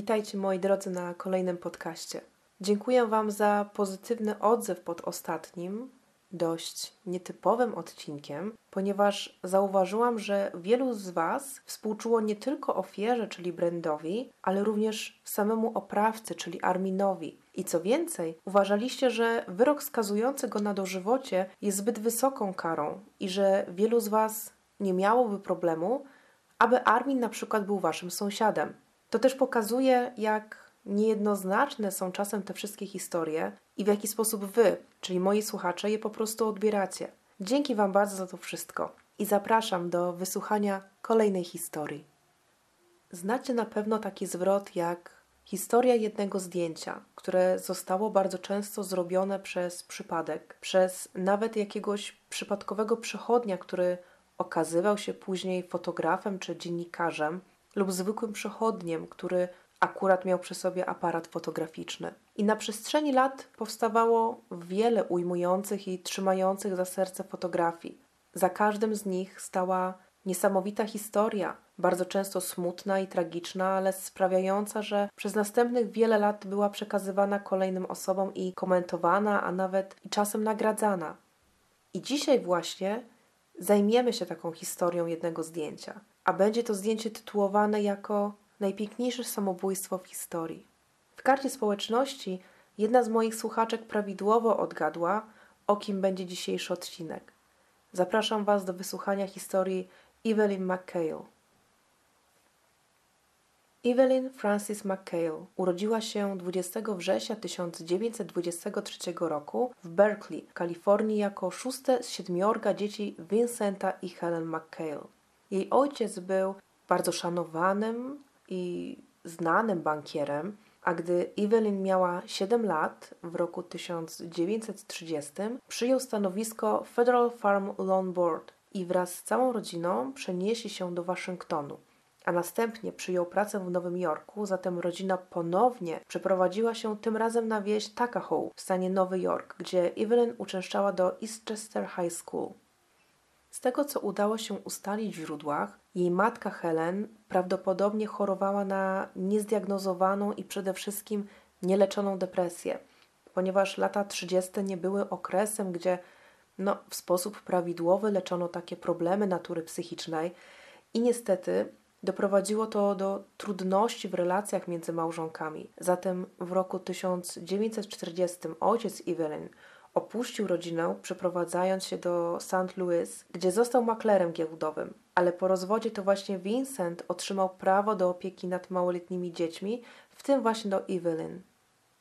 Witajcie moi drodzy na kolejnym podcaście. Dziękuję Wam za pozytywny odzew pod ostatnim, dość nietypowym odcinkiem, ponieważ zauważyłam, że wielu z Was współczuło nie tylko ofierze, czyli Brandowi, ale również samemu oprawcy, czyli Arminowi. I co więcej, uważaliście, że wyrok skazujący go na dożywocie jest zbyt wysoką karą i że wielu z Was nie miałoby problemu, aby Armin na przykład był Waszym sąsiadem. To też pokazuje, jak niejednoznaczne są czasem te wszystkie historie i w jaki sposób Wy, czyli moi słuchacze, je po prostu odbieracie. Dzięki Wam bardzo za to wszystko i zapraszam do wysłuchania kolejnej historii. Znacie na pewno taki zwrot jak historia jednego zdjęcia, które zostało bardzo często zrobione przez przypadek, przez nawet jakiegoś przypadkowego przechodnia, który okazywał się później fotografem czy dziennikarzem lub zwykłym przechodniem, który akurat miał przy sobie aparat fotograficzny. I na przestrzeni lat powstawało wiele ujmujących i trzymających za serce fotografii. Za każdym z nich stała niesamowita historia, bardzo często smutna i tragiczna, ale sprawiająca, że przez następnych wiele lat była przekazywana kolejnym osobom i komentowana, a nawet i czasem nagradzana. I dzisiaj właśnie zajmiemy się taką historią jednego zdjęcia, a będzie to zdjęcie tytułowane jako najpiękniejsze samobójstwo w historii. W karcie społeczności jedna z moich słuchaczek prawidłowo odgadła, o kim będzie dzisiejszy odcinek. Zapraszam Was do wysłuchania historii Evelyn McHale. Evelyn Francis McHale urodziła się 20 września 1923 roku w Berkeley, Kalifornii jako szóste z siedmiorga dzieci Vincenta i Helen McHale. Jej ojciec był bardzo szanowanym i znanym bankierem, a gdy Evelyn miała 7 lat, w roku 1930 przyjął stanowisko Federal Farm Loan Board i wraz z całą rodziną przenieśli się do Waszyngtonu a następnie przyjął pracę w Nowym Jorku, zatem rodzina ponownie przeprowadziła się tym razem na wieś Tuckahoe w stanie Nowy Jork, gdzie Evelyn uczęszczała do Eastchester High School. Z tego, co udało się ustalić w źródłach, jej matka Helen prawdopodobnie chorowała na niezdiagnozowaną i przede wszystkim nieleczoną depresję, ponieważ lata 30. nie były okresem, gdzie no, w sposób prawidłowy leczono takie problemy natury psychicznej i niestety Doprowadziło to do trudności w relacjach między małżonkami. Zatem w roku 1940 ojciec Evelyn opuścił rodzinę, przeprowadzając się do St. Louis, gdzie został maklerem giełdowym. Ale po rozwodzie to właśnie Vincent otrzymał prawo do opieki nad małoletnimi dziećmi, w tym właśnie do Evelyn.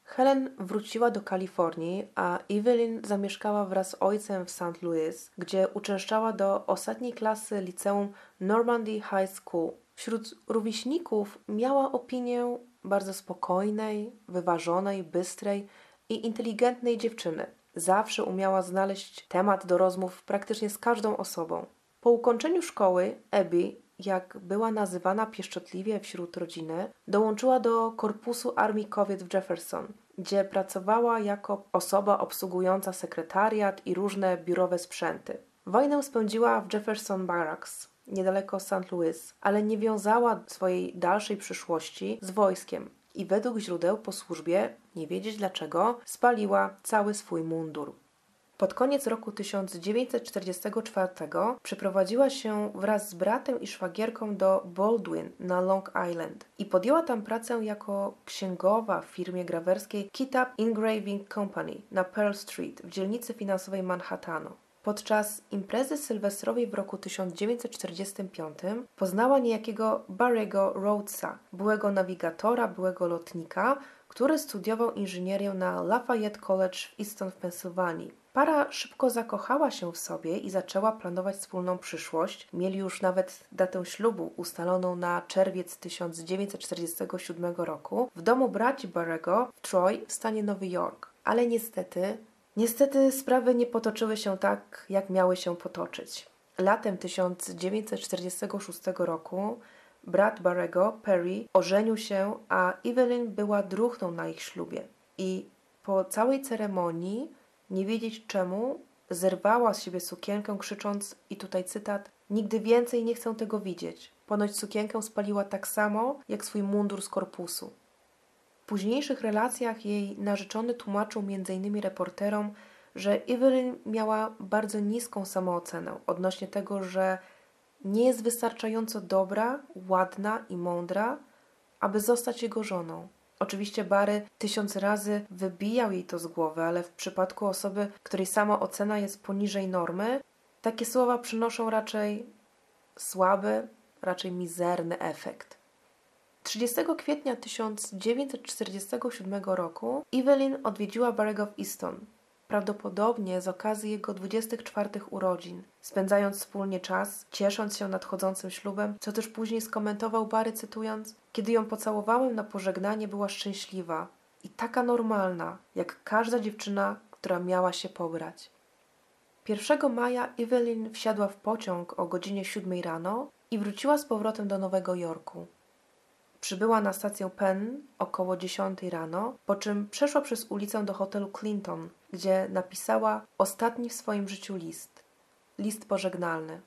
Helen wróciła do Kalifornii, a Evelyn zamieszkała wraz z ojcem w St. Louis, gdzie uczęszczała do ostatniej klasy liceum Normandy High School. Wśród rówieśników miała opinię bardzo spokojnej, wyważonej, bystrej i inteligentnej dziewczyny. Zawsze umiała znaleźć temat do rozmów praktycznie z każdą osobą. Po ukończeniu szkoły, Abby, jak była nazywana pieszczotliwie wśród rodziny, dołączyła do korpusu Armii Kobiet w Jefferson, gdzie pracowała jako osoba obsługująca sekretariat i różne biurowe sprzęty. Wojnę spędziła w Jefferson Barracks, niedaleko St. Louis, ale nie wiązała swojej dalszej przyszłości z wojskiem i według źródeł po służbie, nie wiedzieć dlaczego, spaliła cały swój mundur. Pod koniec roku 1944 przeprowadziła się wraz z bratem i szwagierką do Baldwin na Long Island i podjęła tam pracę jako księgowa w firmie grawerskiej Kitab Engraving Company na Pearl Street w dzielnicy finansowej Manhattanu. Podczas imprezy sylwestrowej w roku 1945 poznała niejakiego Barry'ego Rhodesa, byłego nawigatora, byłego lotnika, który studiował inżynierię na Lafayette College w Easton w Pensylwanii. Para szybko zakochała się w sobie i zaczęła planować wspólną przyszłość. Mieli już nawet datę ślubu ustaloną na czerwiec 1947 roku w domu braci Barrego w Troy w stanie Nowy Jork. Ale niestety Niestety sprawy nie potoczyły się tak, jak miały się potoczyć. Latem 1946 roku brat Barrego, Perry, ożenił się, a Evelyn była druhną na ich ślubie. I po całej ceremonii, nie wiedzieć czemu, zerwała z siebie sukienkę, krzycząc, i tutaj cytat, nigdy więcej nie chcę tego widzieć. Ponoć sukienkę spaliła tak samo, jak swój mundur z korpusu. Późniejszych relacjach jej narzeczony tłumaczył m.in. reporterom, że Evelyn miała bardzo niską samoocenę odnośnie tego, że nie jest wystarczająco dobra, ładna i mądra, aby zostać jego żoną. Oczywiście Bary tysiąc razy wybijał jej to z głowy, ale w przypadku osoby, której sama ocena jest poniżej normy, takie słowa przynoszą raczej słaby, raczej mizerny efekt. 30 kwietnia 1947 roku Evelyn odwiedziła Barego w Easton, prawdopodobnie z okazji jego 24 urodzin, spędzając wspólnie czas, ciesząc się nadchodzącym ślubem, co też później skomentował Barry cytując: Kiedy ją pocałowałem na pożegnanie, była szczęśliwa i taka normalna, jak każda dziewczyna, która miała się pobrać. 1 maja Evelyn wsiadła w pociąg o godzinie 7 rano i wróciła z powrotem do Nowego Jorku. Przybyła na stację Penn około 10 rano, po czym przeszła przez ulicę do hotelu Clinton, gdzie napisała ostatni w swoim życiu list list pożegnalny.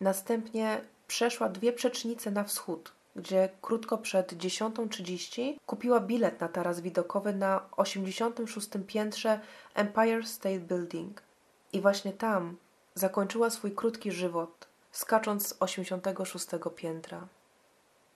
Następnie przeszła dwie przecznice na wschód, gdzie krótko przed 10.30 kupiła bilet na taras widokowy na 86. piętrze Empire State Building. I właśnie tam zakończyła swój krótki żywot, skacząc z 86. piętra.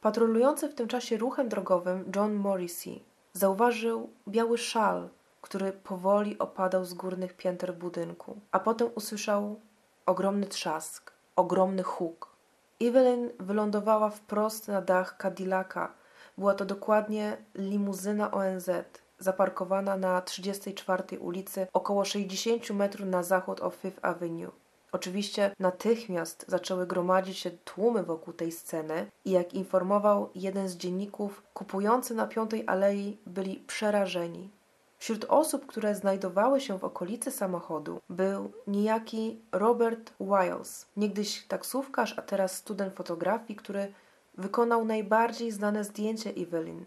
Patrolujący w tym czasie ruchem drogowym John Morrissey zauważył biały szal, który powoli opadał z górnych pięter budynku, a potem usłyszał ogromny trzask, ogromny huk. Evelyn wylądowała wprost na dach Cadillaca. Była to dokładnie limuzyna ONZ, zaparkowana na 34 ulicy, około 60 metrów na zachód od Fifth Avenue. Oczywiście natychmiast zaczęły gromadzić się tłumy wokół tej sceny i jak informował jeden z dzienników, kupujący na Piątej Alei byli przerażeni. Wśród osób, które znajdowały się w okolicy samochodu, był niejaki Robert Wiles, niegdyś taksówkarz, a teraz student fotografii, który wykonał najbardziej znane zdjęcie Evelyn.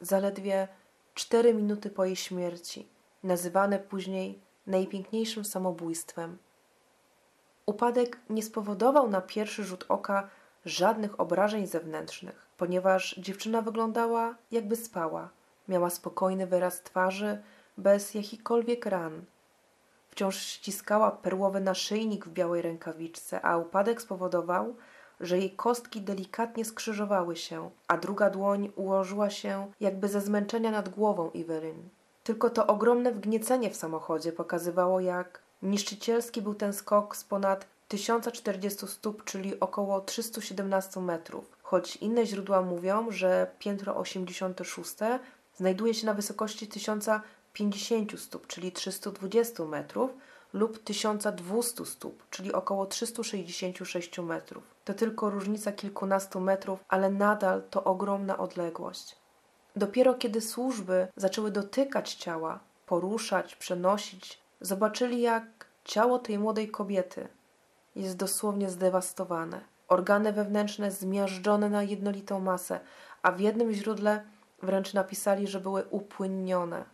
Zaledwie cztery minuty po jej śmierci, nazywane później najpiękniejszym samobójstwem. Upadek nie spowodował na pierwszy rzut oka żadnych obrażeń zewnętrznych, ponieważ dziewczyna wyglądała jakby spała. Miała spokojny wyraz twarzy, bez jakichkolwiek ran. Wciąż ściskała perłowy naszyjnik w białej rękawiczce, a upadek spowodował, że jej kostki delikatnie skrzyżowały się, a druga dłoń ułożyła się jakby ze zmęczenia nad głową Evelyn. Tylko to ogromne wgniecenie w samochodzie pokazywało, jak niszczycielski był ten skok z ponad 1040 stóp, czyli około 317 metrów, choć inne źródła mówią, że piętro 86 znajduje się na wysokości 1050 stóp, czyli 320 metrów, lub 1200 stóp, czyli około 366 metrów. To tylko różnica kilkunastu metrów, ale nadal to ogromna odległość. Dopiero kiedy służby zaczęły dotykać ciała, poruszać, przenosić, zobaczyli jak ciało tej młodej kobiety jest dosłownie zdewastowane. Organy wewnętrzne zmiażdżone na jednolitą masę, a w jednym źródle wręcz napisali, że były upłynnione.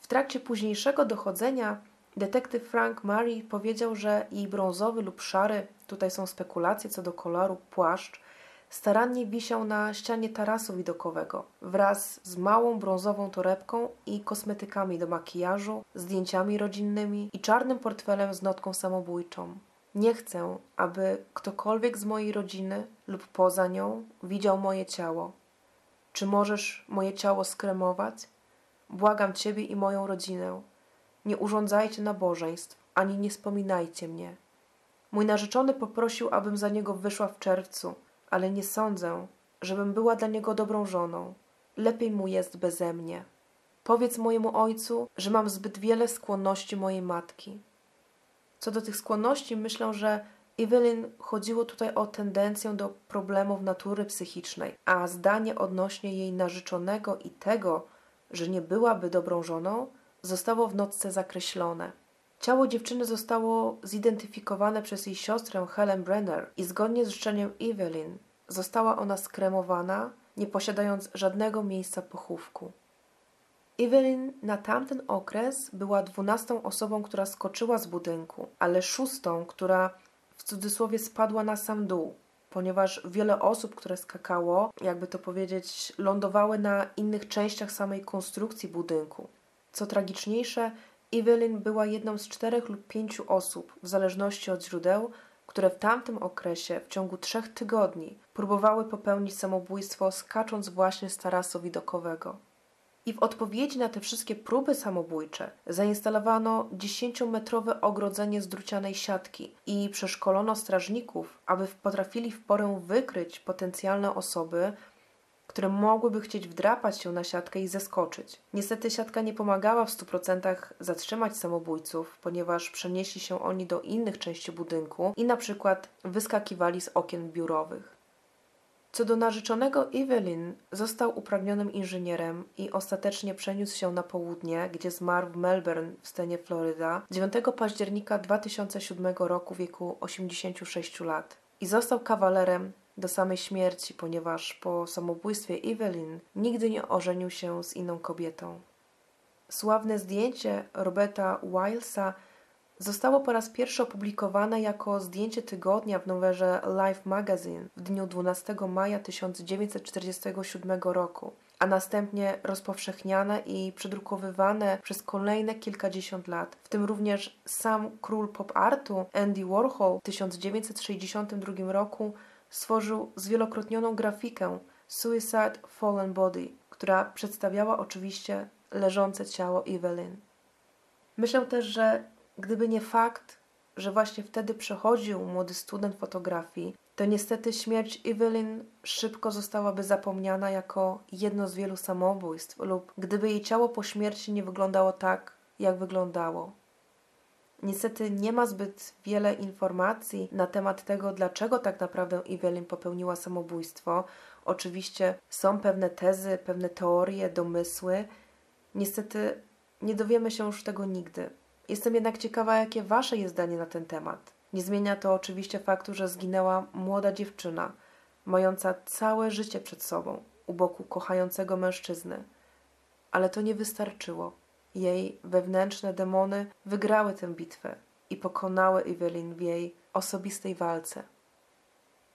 W trakcie późniejszego dochodzenia detektyw Frank Murray powiedział, że jej brązowy lub szary, tutaj są spekulacje co do koloru, płaszcz starannie wisiał na ścianie tarasu widokowego wraz z małą brązową torebką i kosmetykami do makijażu, zdjęciami rodzinnymi i czarnym portfelem z notką samobójczą. Nie chcę, aby ktokolwiek z mojej rodziny lub poza nią widział moje ciało. Czy możesz moje ciało skremować? Błagam Ciebie i moją rodzinę. Nie urządzajcie nabożeństw, ani nie wspominajcie mnie. Mój narzeczony poprosił, abym za niego wyszła w czerwcu, ale nie sądzę, żebym była dla niego dobrą żoną. Lepiej mu jest beze mnie. Powiedz mojemu ojcu, że mam zbyt wiele skłonności mojej matki. Co do tych skłonności, myślę, że Evelyn chodziło tutaj o tendencję do problemów natury psychicznej, a zdanie odnośnie jej narzeczonego i tego, że nie byłaby dobrą żoną, zostało w nocce zakreślone. Ciało dziewczyny zostało zidentyfikowane przez jej siostrę Helen Brenner i zgodnie z życzeniem Evelyn została ona skremowana, nie posiadając żadnego miejsca pochówku. Evelyn na tamten okres była dwunastą osobą, która skoczyła z budynku, ale szóstą, która w cudzysłowie spadła na sam dół. ponieważ wiele osób, które skakało, jakby to powiedzieć, lądowały na innych częściach samej konstrukcji budynku. Co tragiczniejsze, Evelyn była jedną z czterech lub pięciu osób, w zależności od źródeł, które w tamtym okresie, w ciągu trzech tygodni, próbowały popełnić samobójstwo skacząc właśnie z tarasu widokowego. I w odpowiedzi na te wszystkie próby samobójcze zainstalowano 10-metrowe ogrodzenie z drucianej siatki i przeszkolono strażników, aby potrafili w porę wykryć potencjalne osoby, które mogłyby chcieć wdrapać się na siatkę i zeskoczyć. Niestety siatka nie pomagała w 100% zatrzymać samobójców, ponieważ przenieśli się oni do innych części budynku i na przykład wyskakiwali z okien biurowych. Co do narzeczonego Evelyn, został upragnionym inżynierem i ostatecznie przeniósł się na południe, gdzie zmarł w Melbourne w stanie Floryda 9 października 2007 roku w wieku 86 lat. I został kawalerem do samej śmierci, ponieważ po samobójstwie Evelyn nigdy nie ożenił się z inną kobietą. Sławne zdjęcie Roberta Wilesa zostało po raz pierwszy opublikowane jako zdjęcie tygodnia w numerze Life Magazine w dniu 12 maja 1947 roku, a następnie rozpowszechniane i przedrukowywane przez kolejne kilkadziesiąt lat, w tym również sam król pop artu Andy Warhol w 1962 roku stworzył zwielokrotnioną grafikę Suicide Fallen Body, która przedstawiała oczywiście leżące ciało Evelyn. Myślę też, że gdyby nie fakt, że właśnie wtedy przechodził młody student fotografii, to niestety śmierć Evelyn szybko zostałaby zapomniana jako jedno z wielu samobójstw, lub gdyby jej ciało po śmierci nie wyglądało tak, jak wyglądało. Niestety nie ma zbyt wiele informacji na temat tego, dlaczego tak naprawdę Evelyn popełniła samobójstwo. Oczywiście są pewne tezy, pewne teorie, domysły. Niestety nie dowiemy się już tego nigdy. Jestem jednak ciekawa, jakie Wasze jest zdanie na ten temat. Nie zmienia to oczywiście faktu, że zginęła młoda dziewczyna, mająca całe życie przed sobą, u boku kochającego mężczyzny. Ale to nie wystarczyło. Jej wewnętrzne demony wygrały tę bitwę i pokonały Evelyn w jej osobistej walce.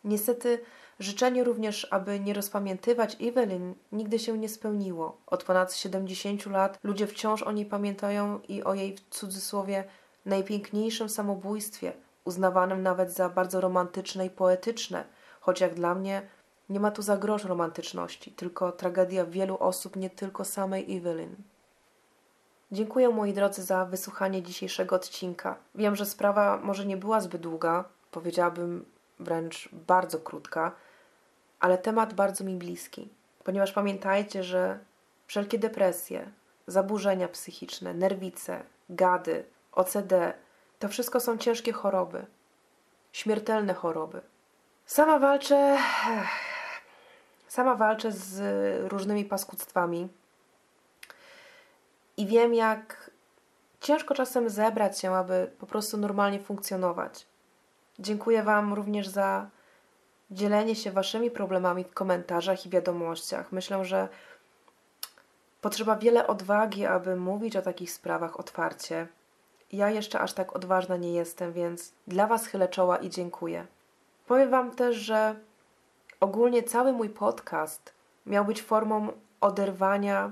Niestety życzenie również, aby nie rozpamiętywać Evelyn, nigdy się nie spełniło. Od ponad 70 lat ludzie wciąż o niej pamiętają i o jej w cudzysłowie najpiękniejszym samobójstwie, uznawanym nawet za bardzo romantyczne i poetyczne, choć jak dla mnie nie ma tu za grosz romantyczności, tylko tragedia wielu osób, nie tylko samej Evelyn. Dziękuję moi drodzy za wysłuchanie dzisiejszego odcinka. Wiem, że sprawa może nie była zbyt długa, powiedziałabym wręcz bardzo krótka, ale temat bardzo mi bliski, ponieważ pamiętajcie, że wszelkie depresje, zaburzenia psychiczne, nerwice, gady, OCD to wszystko są ciężkie choroby, śmiertelne choroby. Sama walczę, sama walczę z różnymi paskudztwami i wiem, jak ciężko czasem zebrać się, aby po prostu normalnie funkcjonować. Dziękuję Wam również za dzielenie się Waszymi problemami w komentarzach i wiadomościach. Myślę, że potrzeba wiele odwagi, aby mówić o takich sprawach otwarcie. Ja jeszcze aż tak odważna nie jestem, więc dla Was chylę czoła i dziękuję. Powiem Wam też, że ogólnie cały mój podcast miał być formą oderwania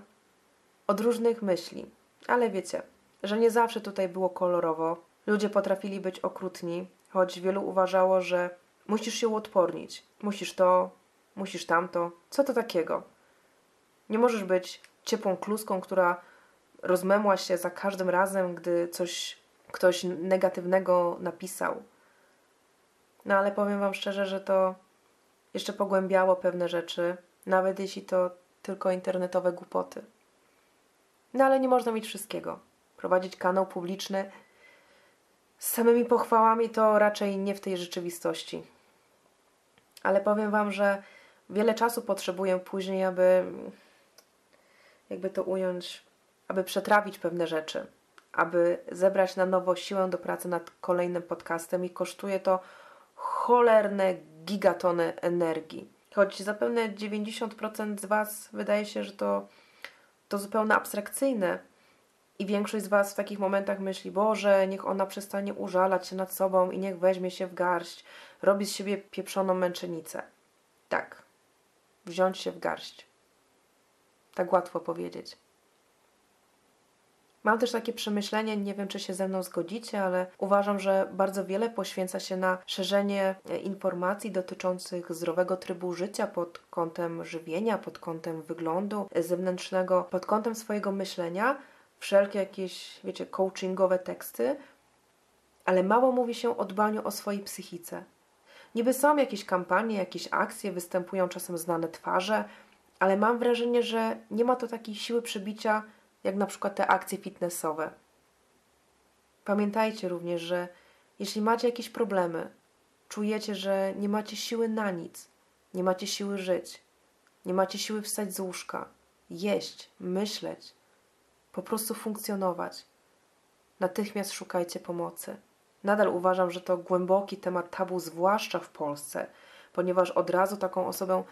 od różnych myśli. Ale wiecie, że nie zawsze tutaj było kolorowo. Ludzie potrafili być okrutni, choć wielu uważało, że musisz się uodpornić. Musisz to, musisz tamto. Co to takiego? Nie możesz być ciepłą kluską, która rozmemła się za każdym razem, gdy coś ktoś negatywnego napisał. No ale powiem Wam szczerze, że to jeszcze pogłębiało pewne rzeczy, nawet jeśli to tylko internetowe głupoty. No ale nie można mieć wszystkiego. Prowadzić kanał publiczny z samymi pochwałami to raczej nie w tej rzeczywistości. Ale powiem Wam, że wiele czasu potrzebuję później, aby jakby to ująć, aby przetrawić pewne rzeczy, aby zebrać na nowo siłę do pracy nad kolejnym podcastem i kosztuje to cholerne gigatony energii. Choć zapewne 90% z Was wydaje się, że to to zupełnie abstrakcyjne. I większość z Was w takich momentach myśli, Boże, niech ona przestanie użalać się nad sobą i niech weźmie się w garść. robi z siebie pieprzoną męczennicę. Tak, wziąć się w garść. Tak łatwo powiedzieć. Mam też takie przemyślenie, nie wiem czy się ze mną zgodzicie, ale uważam, że bardzo wiele poświęca się na szerzenie e, informacji dotyczących zdrowego trybu życia pod kątem żywienia, pod kątem wyglądu e, zewnętrznego, pod kątem swojego myślenia, wszelkie jakieś, wiecie, coachingowe teksty, ale mało mówi się o dbaniu o swojej psychice. Niby są jakieś kampanie, jakieś akcje, występują czasem znane twarze, ale mam wrażenie, że nie ma to takiej siły przebicia, jak na przykład te akcje fitnessowe. Pamiętajcie również, że jeśli macie jakieś problemy, czujecie, że nie macie siły na nic, nie macie siły żyć, nie macie siły wstać z łóżka, jeść, myśleć, po prostu funkcjonować, natychmiast szukajcie pomocy. Nadal uważam, że to głęboki temat tabu, zwłaszcza w Polsce, ponieważ od razu taką osobę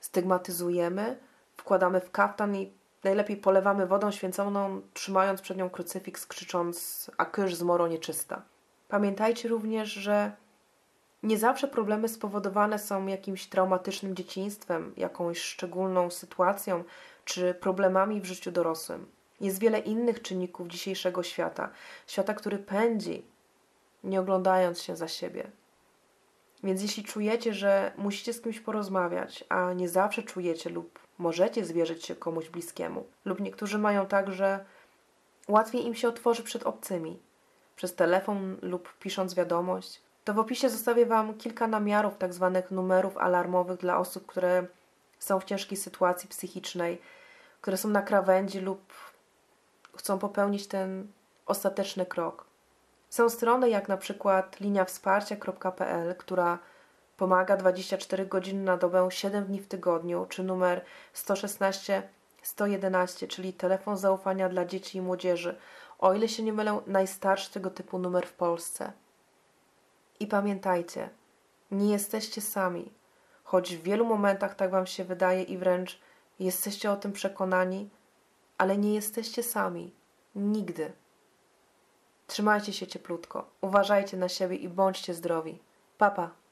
stygmatyzujemy, wkładamy w kaftan i najlepiej polewamy wodą święconą, trzymając przed nią krucyfiks, krzycząc a kysz zmoro nieczysta. Pamiętajcie również, że nie zawsze problemy spowodowane są jakimś traumatycznym dzieciństwem, jakąś szczególną sytuacją czy problemami w życiu dorosłym. Jest wiele innych czynników dzisiejszego świata, świata, który pędzi, nie oglądając się za siebie. Więc jeśli czujecie, że musicie z kimś porozmawiać, a nie zawsze czujecie lub możecie zwierzyć się komuś bliskiemu, lub niektórzy mają tak, że łatwiej im się otworzy przed obcymi, przez telefon lub pisząc wiadomość, to w opisie zostawię Wam kilka namiarów, tak zwanych numerów alarmowych dla osób, które są w ciężkiej sytuacji psychicznej, które są na krawędzi lub chcą popełnić ten ostateczny krok. Są strony jak na przykład liniawsparcia.pl, która pomaga 24 godziny na dobę, 7 dni w tygodniu, czy numer 116 111, czyli telefon zaufania dla dzieci i młodzieży. O ile się nie mylę, najstarszy tego typu numer w Polsce. I pamiętajcie, nie jesteście sami, choć w wielu momentach tak Wam się wydaje i wręcz jesteście o tym przekonani, ale nie jesteście sami. Nigdy. Trzymajcie się cieplutko, uważajcie na siebie i bądźcie zdrowi. Papa.